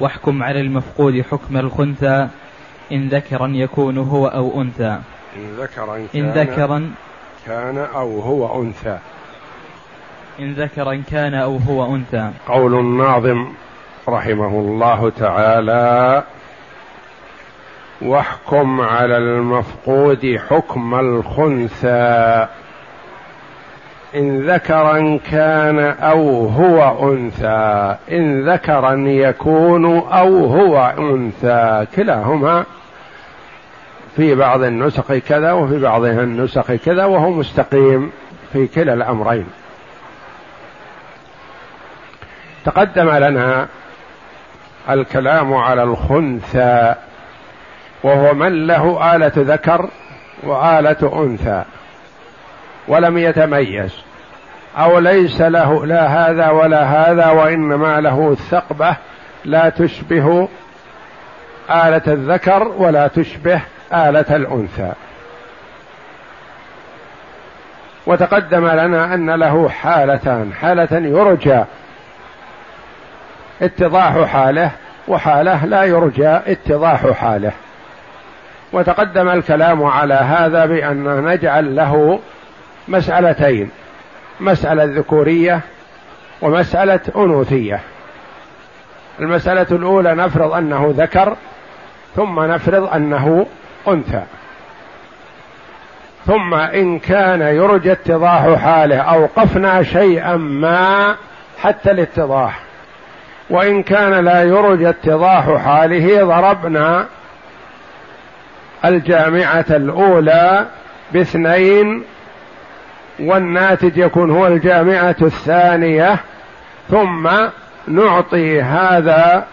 واحكم على المفقود حكم الخنثى إن ذكرا يكون هو أو أنثى. إن ذكرا كان, إن ذكرا كان أو هو أنثى. إن ذكرا كان أو هو أنثى. قول الناظم رحمه الله تعالى واحكم على المفقود حكم الخنثى. إن ذكرا كان أو هو أنثى إن ذكرا يكون أو هو أنثى. كلاهما في بعض النسخ كذا وفي بعضها النسخ كذا وهو مستقيم في كلا الأمرين. تقدم لنا الكلام على الخنثى وهو من له آلة ذكر وآلة أنثى. ولم يتميز. أو ليس له لا هذا ولا هذا وإنما له الثقبة. لا تشبه آلة الذكر ولا تشبه آلة الأنثى. وتقدم لنا أن له حالتان. حالة يرجى اتضاح حاله وحاله لا يرجى اتضاح حاله. وتقدم الكلام على هذا بأن نجعل له مسألتين مسألة ذكورية ومسألة أنوثية. المسألة الأولى نفرض أنه ذكر ثم نفرض أنه أنثى. ثم إن كان يرجى اتضاح حاله أوقفنا شيئا ما حتى الاتضاح. وإن كان لا يرجى اتضاح حاله ضربنا الجامعة الأولى باثنين والناتج يكون هو الجامعة الثانية ثم نعطي هذا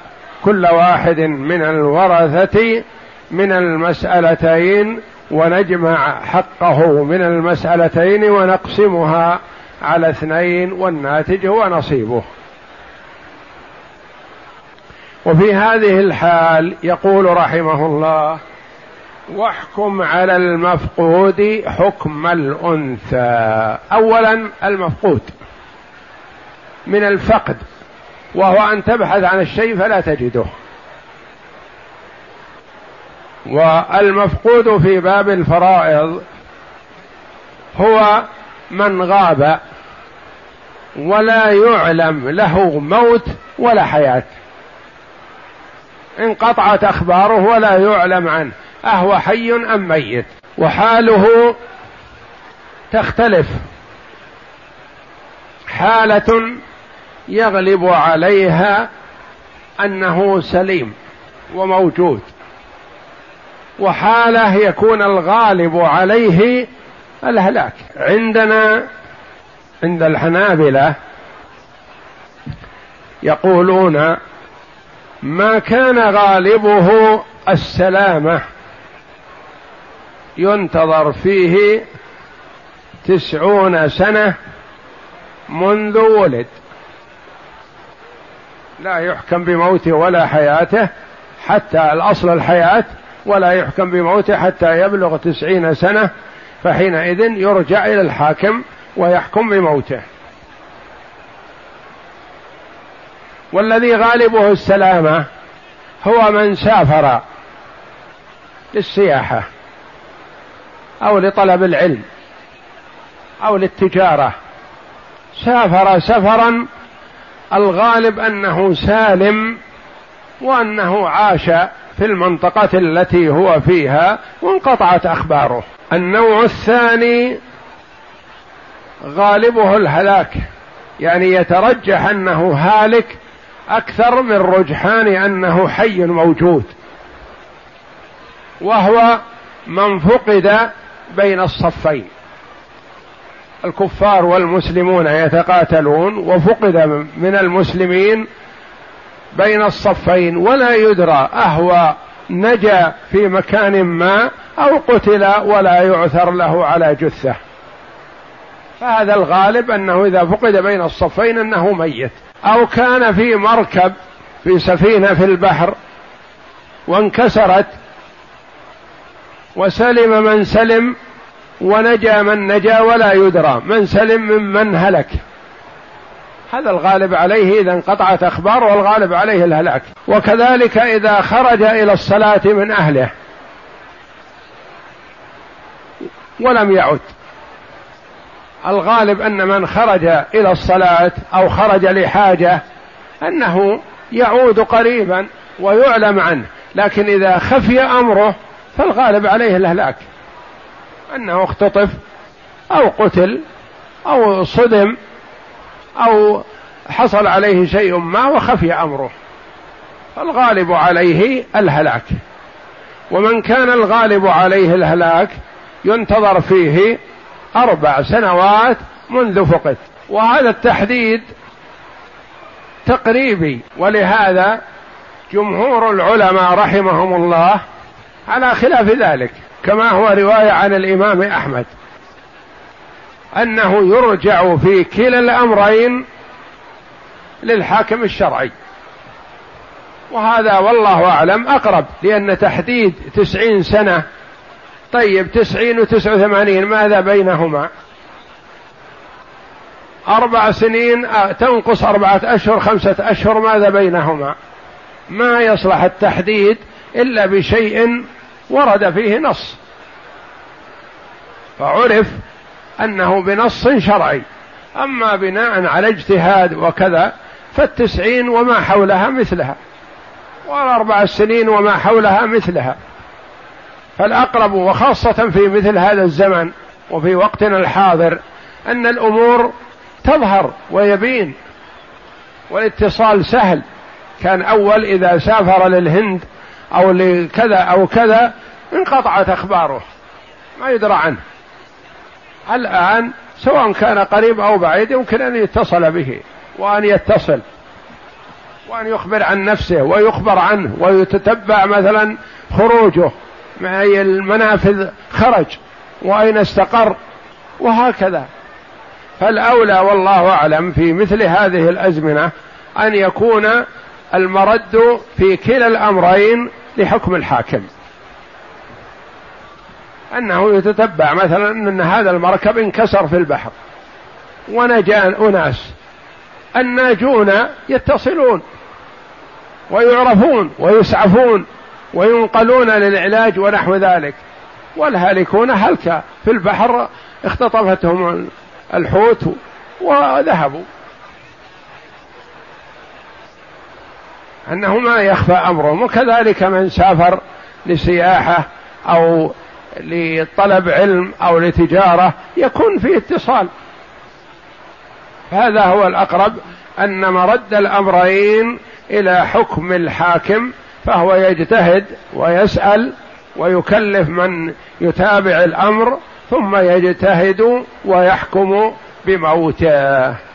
كل واحد من الورثة من المسألتين ونجمع حقه من المسألتين ونقسمها على اثنين والناتج هو نصيبه. وفي هذه الحال يقول رحمه الله واحكم على المفقود حكم الأنثى. اولا المفقود من الفقد وهو أن تبحث عن الشيء فلا تجده. والمفقود في باب الفرائض هو من غاب ولا يعلم له موت ولا حياة. انقطعت أخباره ولا يعلم عنه. أهو حي أم ميت؟ وحاله تختلف. حالة يغلب عليها أنه سليم وموجود. وحالة يكون الغالب عليه الهلاك. عندنا عند الحنابلة يقولون ما كان غالبه السلامة. ينتظر فيه تسعون سنة منذ ولد. لا يحكم بموته ولا حياته حتى الأصل الحياة ولا يحكم بموته حتى يبلغ تسعين سنة فحينئذ يرجع إلى الحاكم ويحكم بموته. والذي غالبه السلامة هو من سافر للسياحة. أو لطلب العلم أو للتجارة. سافر سفرا الغالب أنه سالم وأنه عاش في المنطقة التي هو فيها وانقطعت أخباره. النوع الثاني غالبه الهلاك يعني يترجح أنه هالك أكثر من رجحان أنه حي موجود وهو من فقد بين الصفين. الكفار والمسلمون يتقاتلون وفقد من المسلمين بين الصفين. ولا يدرى أهوى نجا في مكان ما أو قتل ولا يعثر له على جثة. فهذا الغالب أنه إذا فقد بين الصفين أنه ميت. أو كان في مركب في سفينة في البحر وانكسرت وسلم من سلم ونجا من نجا ولا يدرى. من سلم ممن هلك. هذا الغالب عليه إذا انقطعت أخبار والغالب عليه الهلاك. وكذلك إذا خرج إلى الصلاة من أهله. ولم يعد. الغالب أن من خرج إلى الصلاة أو خرج لحاجة أنه يعود قريبا ويعلم عنه. لكن إذا خفي أمره فالغالب عليه الهلاك أنه اختطف أو قتل أو صدم أو حصل عليه شيء ما وخفي أمره. الغالب عليه الهلاك. ومن كان الغالب عليه الهلاك ينتظر فيه أربع سنوات منذ فقد. وهذا التحديد تقريبي. ولهذا جمهور العلماء رحمهم الله على خلاف ذلك كما هو رواية عن الإمام أحمد أنه يرجع في كلا الأمرين للحاكم الشرعي. وهذا والله أعلم أقرب لأن تحديد تسعين سنة طيب تسعين وتسعة وثمانين ماذا بينهما؟ أربع سنين آه، تنقص أربعة أشهر خمسة أشهر ماذا بينهما؟ ما يصلح التحديد إلا بشيء ورد فيه نص. فعرف أنه بنص شرعي. أما بناء على اجتهاد وكذا فالتسعين وما حولها مثلها. والأربع سنين وما حولها مثلها. فالأقرب وخاصة في مثل هذا الزمن وفي وقتنا الحاضر أن الأمور تظهر ويبين. والاتصال سهل. كان أول إذا سافر للهند أو لكذا أو كذا انقطعت أخباره. ما يدرى عنه. الآن سواء كان قريب أو بعيد يمكن أن يتصل به وأن يتصل وأن يخبر عن نفسه ويخبر عنه ويتتبع مثلا خروجه مع المنافذ خرج وأين استقر وهكذا. فالأولى والله أعلم في مثل هذه الأزمنة أن يكون المرد في كلا الأمرين لحكم الحاكم. أنه يتتبع مثلا أن هذا المركب انكسر في البحر. ونجا أناس. الناجون يتصلون. ويعرفون. ويسعفون. وينقلون للعلاج ونحو ذلك. والهالكون هلك في البحر اختطفتهم الحوت وذهبوا. انه ما يخفى أمرهم وكذلك من سافر لسياحة أو لطلب علم أو لتجارة يكون في اتصال. هذا هو الأقرب أن مرد الأمرين إلى حكم الحاكم فهو يجتهد ويسأل ويكلف من يتابع الأمر ثم يجتهد ويحكم بموته.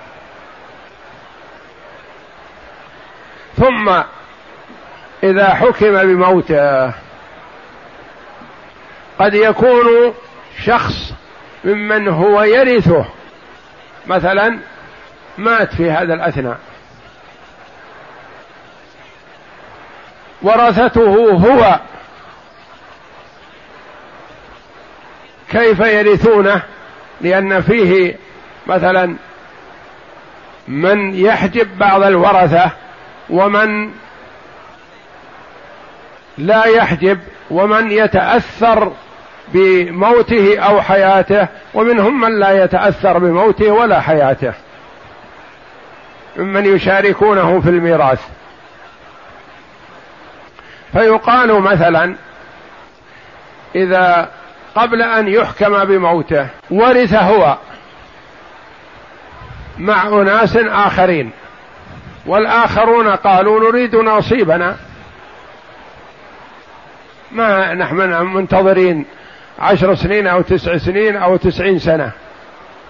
ثم إذا حكم بموته قد يكون شخص ممن هو يرثه. مثلا مات في هذا الأثناء. ورثته هو. كيف يرثونه؟ لأن فيه مثلا من يحجب بعض الورثة ومن لا يحجب ومن يتأثر بموته أو حياته ومنهم من لا يتأثر بموته ولا حياته. ممن يشاركونه في الميراث. فيقال مثلا إذا قبل أن يحكم بموته ورث هو مع أناس آخرين. والآخرون قالوا نريد نصيبنا. ما نحن منتظرين عشر سنين أو تسع سنين أو تسعين سنة.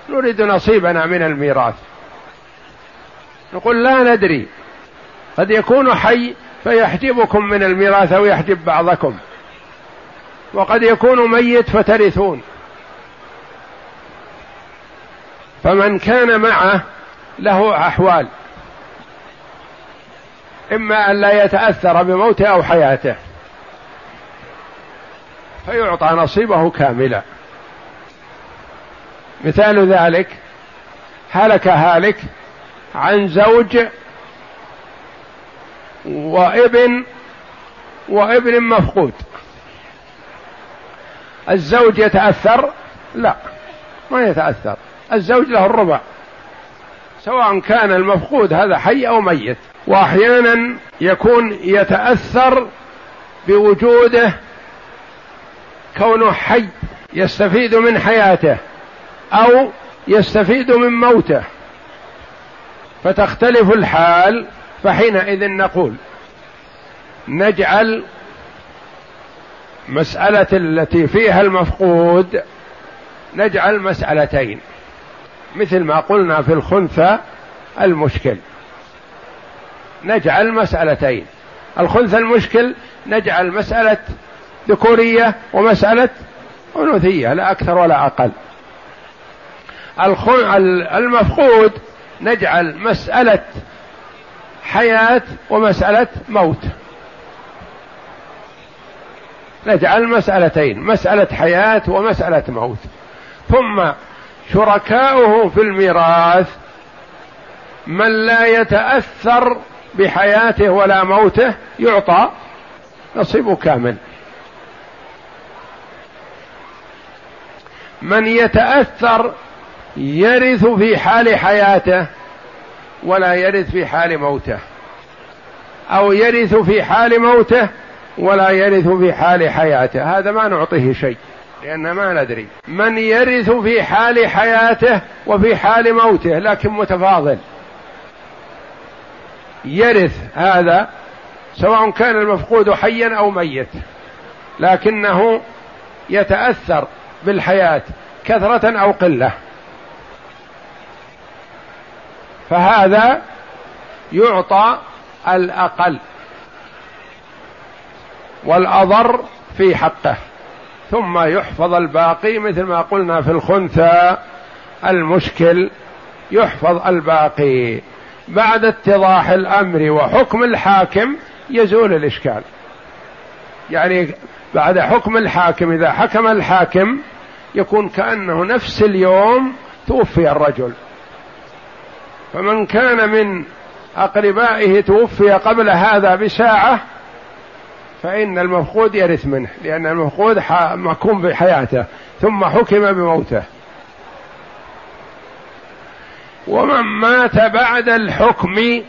نريد نصيبنا من الميراث. نقول لا ندري. قد يكون حي فيحجبكم من الميراث أو يحجب بعضكم. وقد يكون ميت فترثون. فمن كان معه له أحوال. إما أن لا يتأثر بموته أو حياته. فيعطى نصيبه كاملا. مثال ذلك هلك هالك عن زوج وابن وابن مفقود. الزوج يتأثر؟ لا ما يتأثر. الزوج له الربع. سواء كان المفقود هذا حي أو ميت. وأحيانا يكون يتأثر بوجوده كونه حي يستفيد من حياته أو يستفيد من موته. فتختلف الحال فحينئذ نقول نجعل مسألة التي فيها المفقود نجعل مسألتين مثل ما قلنا في الخنثى المشكل. نجعل مسألتين. الخنثى المشكل نجعل مسألة ذكورية ومسألة أنوثية لا أكثر ولا أقل. المفقود نجعل مسألة حياة ومسألة موت. نجعل مسألتين مسألة حياة ومسألة موت. ثم شركاؤه في الميراث من لا يتأثر بحياته ولا موته يعطى نصيب كامل. من يتأثر يرث في حال حياته ولا يرث في حال موته. أو يرث في حال موته ولا يرث في حال حياته. هذا ما نعطيه شيء لأن ما ندري. من يرث في حال حياته وفي حال موته لكن متفاضل. يرث هذا سواء كان المفقود حيا أو ميت لكنه يتأثر بالحياة كثرة أو قلة. فهذا يعطى الأقل والأضر في حقه ثم يحفظ الباقي مثل ما قلنا في الخنثى المشكل يحفظ الباقي. بعد اتضاح الأمر وحكم الحاكم يزول الإشكال. يعني بعد حكم الحاكم إذا حكم الحاكم يكون كأنه نفس اليوم توفي الرجل. فمن كان من أقربائه توفي قبل هذا بساعة فإن المفقود يرث منه لأن المفقود محكوم بحياته ثم حكم بموته. ومن مات بعد الحكم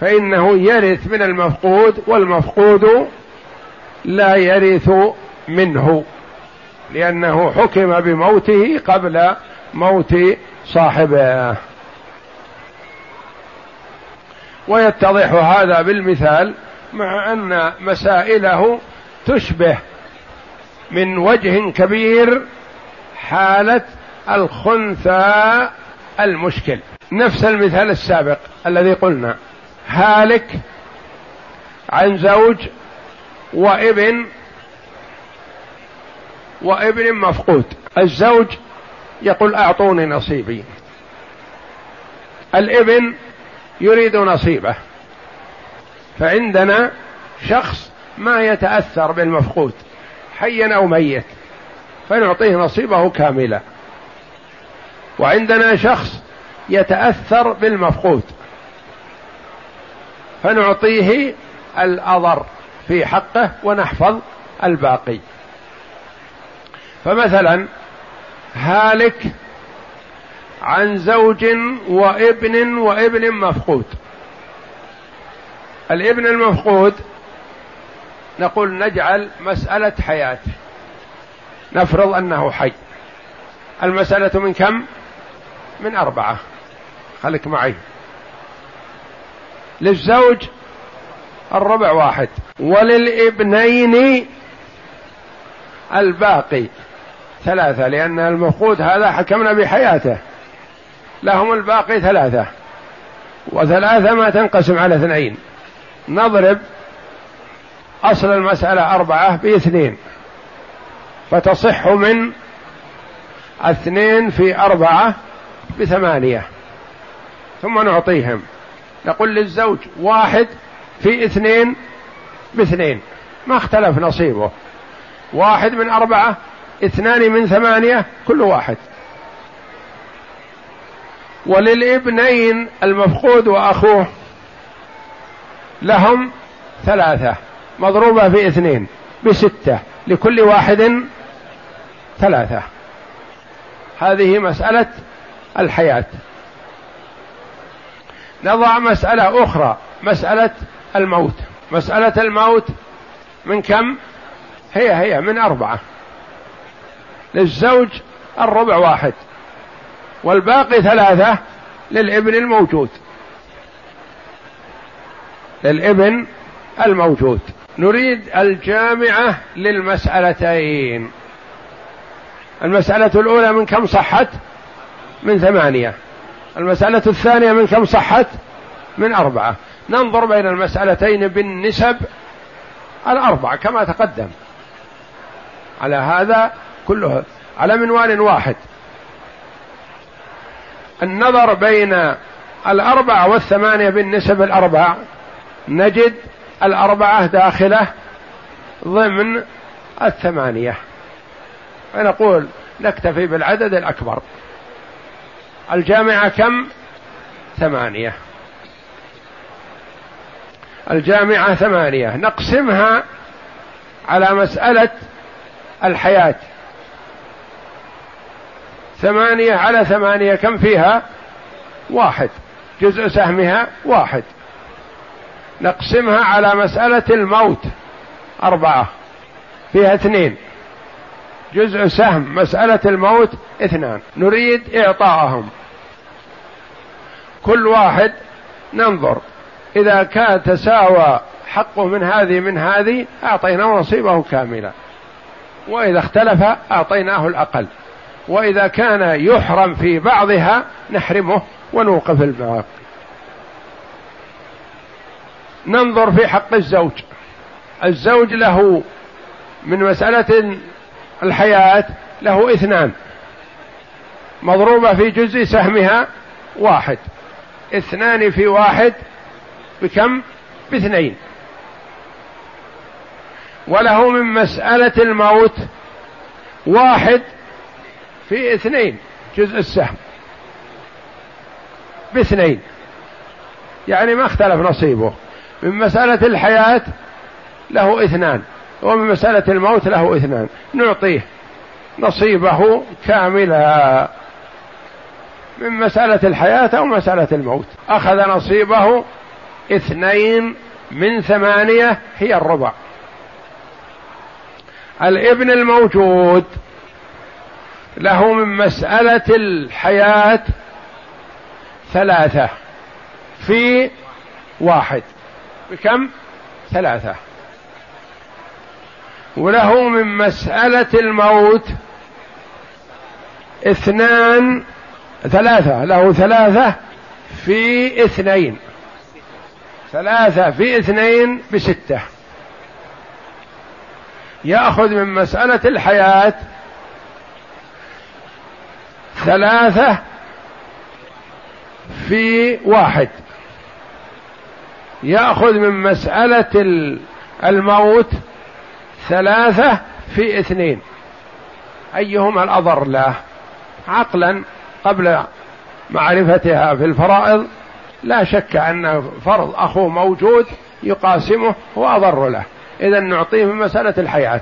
فإنه يرث من المفقود والمفقود لا يرث منه لأنه حكم بموته قبل موت صاحبه. ويتضح هذا بالمثال مع أن مسائله تشبه من وجه كبير حالة الخنثى المشكل. نفس المثال السابق الذي قلنا. هالك عن زوج وابن وابن مفقود. الزوج يقول أعطوني نصيبي. الابن يريد نصيبه. فعندنا شخص ما يتأثر بالمفقود. حيا أو ميت فنعطيه نصيبه كاملا. وعندنا شخص يتأثر بالمفقود. فنعطيه الأضر في حقه ونحفظ الباقي. فمثلا هالك عن زوج وابن وابن مفقود. الابن المفقود نقول نجعل مسألة حياة. نفرض أنه حي. المسألة من كم؟ من أربعة. خليك معي. للزوج الربع واحد. وللابنين الباقي ثلاثة لأن المفقود هذا حكمنا بحياته. لهم الباقي ثلاثة. وثلاثة ما تنقسم على اثنين. نضرب أصل المسألة أربعة باثنين. فتصح من اثنين في أربعة بثمانية. ثم نعطيهم. نقول للزوج واحد في اثنين باثنين. ما اختلف نصيبه. واحد من أربعة اثنان من ثمانية كل واحد. وللابنين المفقود وأخوه لهم ثلاثة. مضروبة في اثنين بستة. لكل واحد ثلاثة. هذه مسألة الحياة. نضع مسألة أخرى مسألة الموت. مسألة الموت من كم؟ هي هي من أربعة. للزوج الربع واحد والباقي ثلاثة للابن الموجود. للابن الموجود. نريد الجامعة للمسألتين. المسألة الأولى من كم صحت؟ من ثمانية. المسألة الثانية من كم صحت؟ من أربعة. ننظر بين المسألتين بالنسب الأربعة كما تقدم. على هذا كله على منوال واحد. النظر بين الأربعة والثمانية بالنسب الأربع نجد الأربعة داخلة ضمن الثمانية. فنقول نكتفي بالعدد الأكبر. الجامعة كم؟ ثمانية. الجامعة ثمانية. نقسمها على مسألة الحياة. ثمانية على ثمانية كم فيها؟ واحد. جزء سهمها واحد. نقسمها على مسألة الموت. أربعة. فيها اثنين. جزء سهم مسألة الموت اثنان. نريد إعطاءهم. كل واحد ننظر. إذا كان تساوى حقه من هذه من هذه أعطيناه نصيبه كاملا. وإذا اختلف أعطيناه الأقل. وإذا كان يحرم في بعضها نحرمه ونوقف الباقي ننظر في حق الزوج. الزوج له من مسألة الحياة له اثنان. مضروبة في جزء سهمها واحد. اثنان في واحد بكم؟ باثنين. وله من مسألة الموت واحد في اثنين جزء السهم. باثنين. يعني ما اختلف نصيبه. من مسألة الحياة له اثنان. ومن مسألة الموت له إثنان. نعطيه نصيبه كاملا من مسألة الحياة أو مسألة الموت. أخذ نصيبه اثنين من ثمانية هي الربع. الابن الموجود له من مسألة الحياة ثلاثة في واحد. بكم؟ ثلاثة. وله من مسألة الموت اثنان ثلاثة له ثلاثة في اثنين ثلاثة في اثنين بستة. يأخذ من مسألة الحياة ثلاثة في واحد. يأخذ من مسألة الموت ثلاثة في اثنين. أيهما الأضر له؟ عقلا قبل معرفتها في الفرائض لا شك أن فرض أخوه موجود يقاسمه هو أضر له. إذا نعطيه من مسألة الحياة.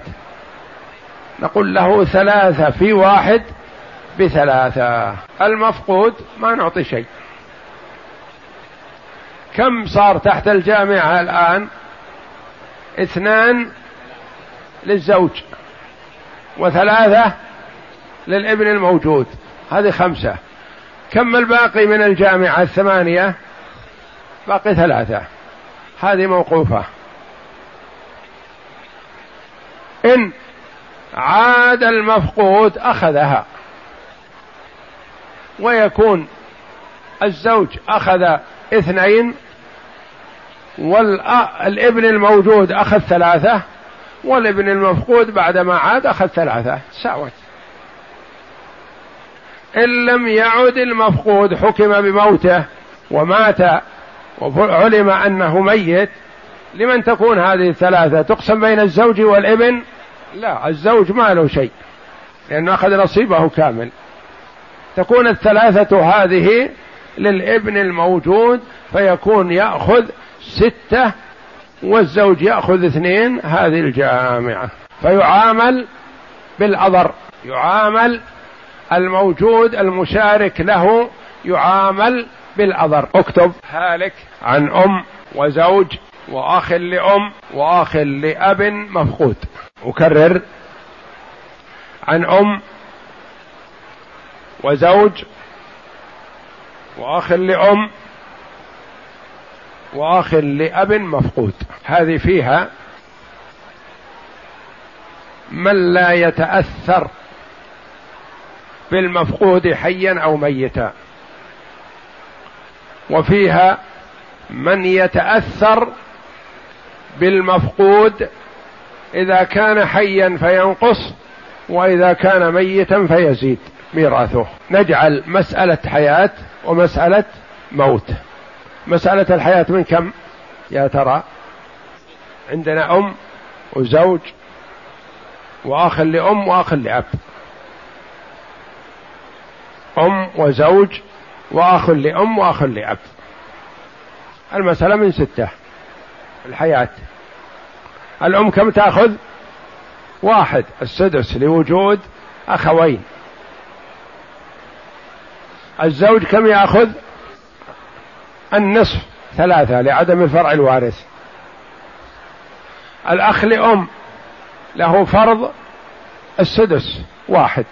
نقول له ثلاثة في واحد بثلاثة. المفقود ما نعطي شيء. كم صار تحت الجامعة الآن؟ اثنان للزوج وثلاثة للابن الموجود. هذه خمسة. كم الباقي من الجامعة؟ الثمانية. باقي ثلاثة. هذه موقوفة. إن عاد المفقود أخذها. ويكون الزوج أخذ اثنين والابن الموجود أخذ ثلاثة. والابن المفقود بعدما عاد أخذ ثلاثة ساوت. إن لم يعد المفقود حكم بموته ومات وعلم أنه ميت لمن تكون هذه الثلاثة؟ تقسم بين الزوج والابن؟ لا الزوج ما له شيء لأنه أخذ نصيبه كامل. تكون الثلاثة هذه للابن الموجود فيكون يأخذ ستة والزوج يأخذ اثنين هذه الجامعة. فيعامل بالأضر. يعامل الموجود المشارك له يعامل بالأضر. اكتب هالك عن أم وزوج وأخ لأم وأخ لأب مفقود. أكرر. عن أم وزوج وأخ لأم وأخ لأب مفقود. هذه فيها من لا يتأثر بالمفقود حيا أو ميتا. وفيها من يتأثر بالمفقود إذا كان حيا فينقص وإذا كان ميتا فيزيد ميراثه. نجعل مسألة حياة ومسألة موت. مسألة الحياة من كم؟ يا ترى. عندنا أم وزوج وأخ لأم وأخ لأب. أم وزوج وأخ لأم وأخ لأب. المسألة من ستة. الحياة. الأم كم تأخذ؟ واحد. السدس لوجود أخوين. الزوج كم يأخذ؟ النصف ثلاثة لعدم الفرع الوارث. الأخ لأم له فرض السدس واحد.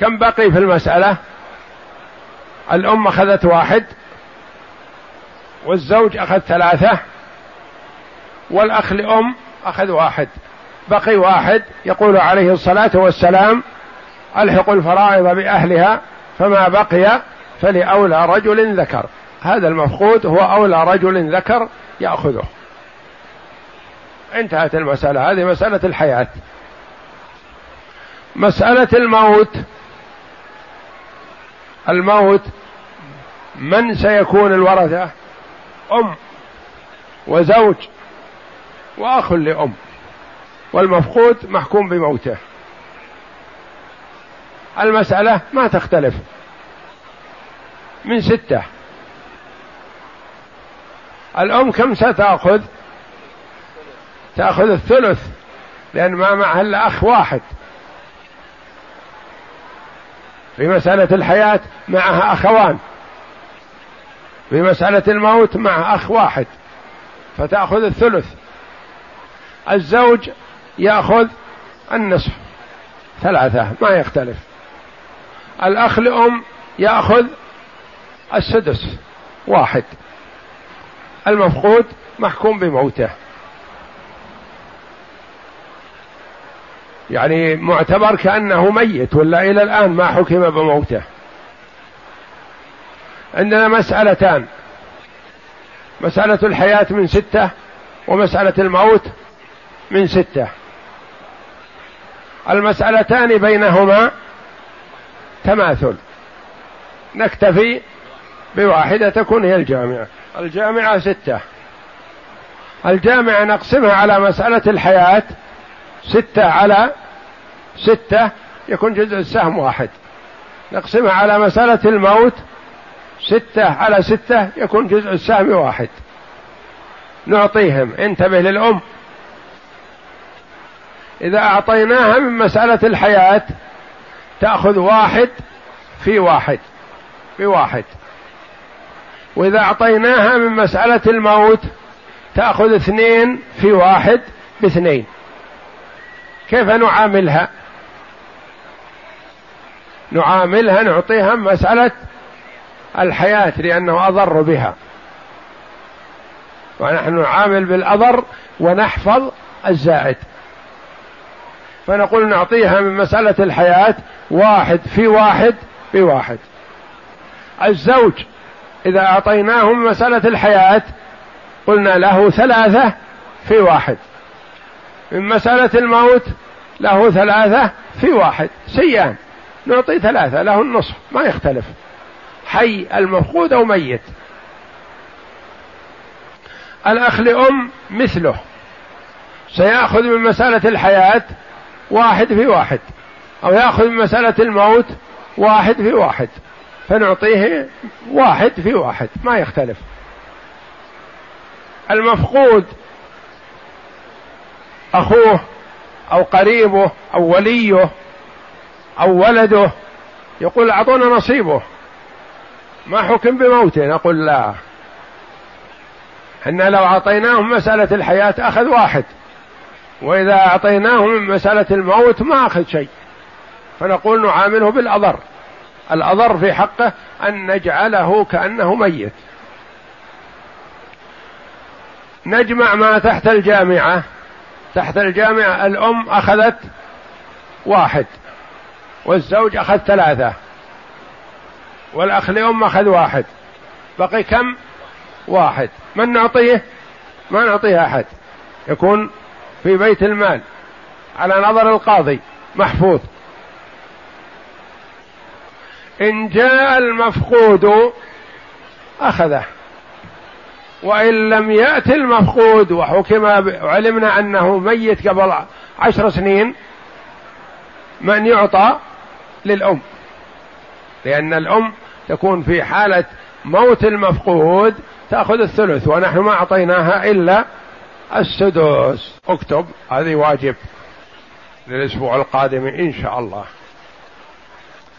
كم بقي في المسألة؟ الأم أخذت واحد والزوج أخذ ثلاثة والأخ لأم أخذ واحد. بقي واحد يقول عليه الصلاة والسلام ألحقوا الفرائض بأهلها فما بقي فلأولى رجل ذكر. هذا المفقود هو أولى رجل ذكر يأخذه. انتهت المسألة. هذه مسألة الحياة. مسألة الموت. الموت من سيكون الورثة؟ أم وزوج وأخ لأم. والمفقود محكوم بموته. المسألة ما تختلف. من ستة. الأم كم ستأخذ؟ تأخذ الثلث لأن ما معها إلا أخ واحد. في مسألة الحياة معها أخوان. في مسألة الموت مع أخ واحد. فتأخذ الثلث. الزوج يأخذ النصف. ثلاثة ما يختلف. الأخ لأم يأخذ السدس واحد. المفقود محكوم بموته. يعني معتبر كأنه ميت ولا إلى الآن ما حكم بموته. عندنا مسألتان. مسألة الحياة من ستة ومسألة الموت من ستة. المسألتان بينهما تماثل. نكتفي بواحدة تكون هي الجامعة. الجامعة ستة. الجامعة نقسمها على مسألة الحياة ستة على ستة يكون جزء السهم واحد. نقسمها على مسألة الموت ستة على ستة يكون جزء السهم واحد. نعطيهم. انتبه للأم. إذا أعطيناها من مسألة الحياة تأخذ واحد في واحد. بواحد وإذا أعطيناها من مسألة الموت تأخذ اثنين في واحد باثنين. كيف نعاملها؟ نعاملها نعطيها مسألة الحياة لأنه أضر بها. ونحن نعامل بالأضر ونحفظ الزائد. فنقول نعطيها من مسألة الحياة واحد في واحد بواحد. الزوج إذا أعطيناه من مسألة الحياة قلنا له ثلاثة في واحد. من مسألة الموت له ثلاثة في واحد. سيان. نعطي ثلاثة له النصف. ما يختلف. حي المفقود أو ميت. الأخ لأم مثله. سيأخذ من مسألة الحياة واحد في واحد. أو يأخذ من مسألة الموت واحد في واحد. فنعطيه واحد في واحد ما يختلف. المفقود أخوه أو قريبه أو وليه أو ولده يقول أعطونا نصيبه. ما حكم بموته؟ نقول لا. إن لو أعطيناهم مسألة الحياة أخذ واحد وإذا أعطيناه من مسألة الموت ما أخذ شيء. فنقول نعامله بالأضر. الأضر في حقه أن نجعله كأنه ميت. نجمع ما تحت الجامعة. تحت الجامعة الأم أخذت واحد والزوج أخذ ثلاثة والأخ لأم أخذ واحد. بقي كم؟ واحد. من نعطيه؟ ما نعطيه أحد. يكون في بيت المال. على نظر القاضي. محفوظ. إن جاء المفقود أخذه. وإن لم يأتي المفقود وحكم علمنا أنه ميت قبل عشر سنين من يعطى للأم. لأن الأم تكون في حالة موت المفقود تأخذ الثلث ونحن ما أعطيناها إلا السدس اكتب هذه واجب للأسبوع القادم إن شاء الله.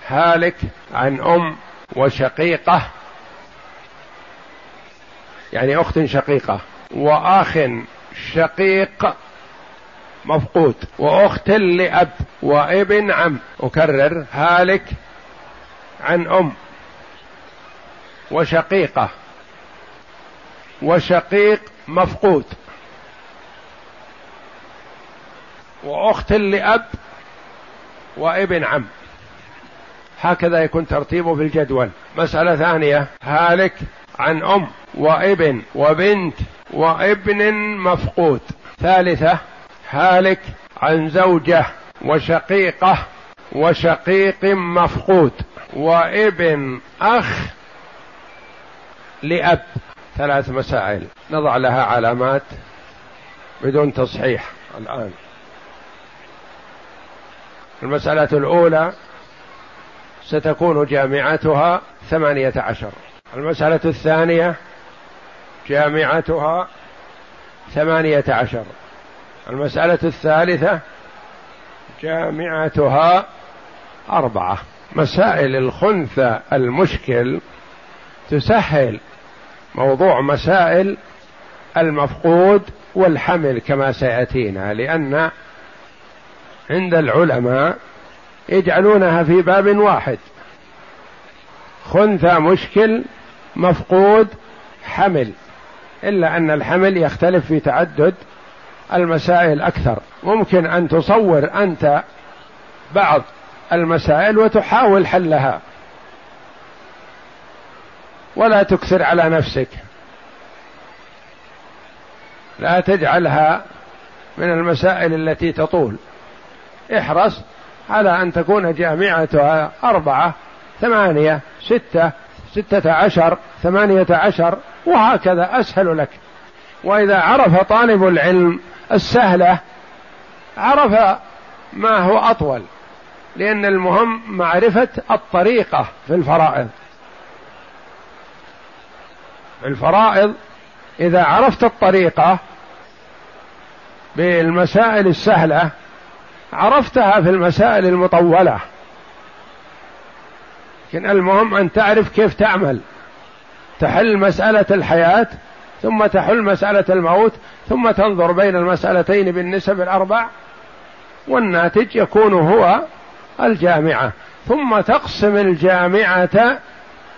هالك عن أم وشقيقة. يعني أخت شقيقة وأخ شقيق مفقود وأخت لأب وابن عم. أكرر هالك عن أم وشقيقة وشقيق مفقود وأخت لأب وابن عم. هكذا يكون ترتيبه في الجدول. مسألة ثانية هالك عن أم وابن وبنت وابن مفقود. ثالثة هالك عن زوجة وشقيقة وشقيق مفقود. وابن أخ لأب. ثلاث مسائل. نضع لها علامات بدون تصحيح الآن. المسألة الأولى ستكون جامعتها ثمانية عشر. المسألة الثانية جامعتها ثمانية عشر. المسألة الثالثة جامعتها أربعة. مسائل الخنثى المشكل تسهل موضوع مسائل المفقود والحمل كما سيأتينا لأن عند العلماء يجعلونها في باب واحد. خنثى مشكل مفقود حمل. إلا أن الحمل يختلف في تعدد المسائل أكثر. ممكن أن تصور أنت بعض المسائل وتحاول حلها. ولا تكثر على نفسك. لا تجعلها من المسائل التي تطول. احرص على أن تكون جامعتها أربعة ثمانية ستة ستة عشر ثمانية عشر وهكذا أسهل لك. وإذا عرف طالب العلم السهلة عرف ما هو أطول لأن المهم معرفة الطريقة في الفرائض. الفرائض إذا عرفت الطريقة بالمسائل السهلة عرفتها في المسائل المطولة. لكن المهم أن تعرف كيف تعمل. تحل مسألة الحياة ثم تحل مسألة الموت ثم تنظر بين المسألتين بالنسب الأربع والناتج يكون هو الجامعة. ثم تقسم الجامعة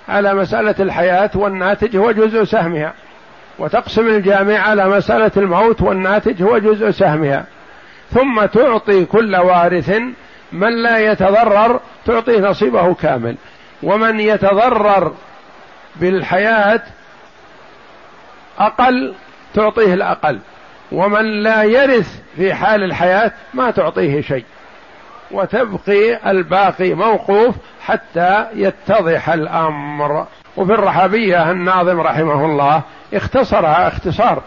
على مسألة الحياة والناتج هو جزء سهمها. وتقسم الجامعة على مسألة الموت والناتج هو جزء سهمها. ثم تعطي كل وارث من لا يتضرر تعطيه نصيبه كامل. ومن يتضرر بالحياة أقل تعطيه الأقل. ومن لا يرث في حال الحياة ما تعطيه شيء. وتبقي الباقي موقوف حتى يتضح الأمر. وفي الرحبية الناظم رحمه الله اختصرها اختصار.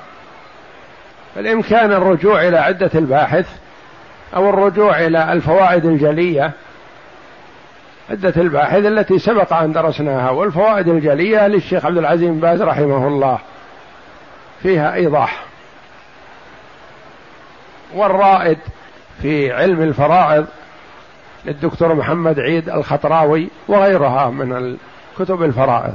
الإمكان الرجوع إلى عدة الباحث أو الرجوع إلى الفوائد الجلية. عدة الباحث التي سبق أن درسناها والفوائد الجلية للشيخ عبد العزيز بن باز رحمه الله فيها إيضاح. والرائد في علم الفرائض للدكتور محمد عيد الخطراوي وغيرها من كتب الفرائض.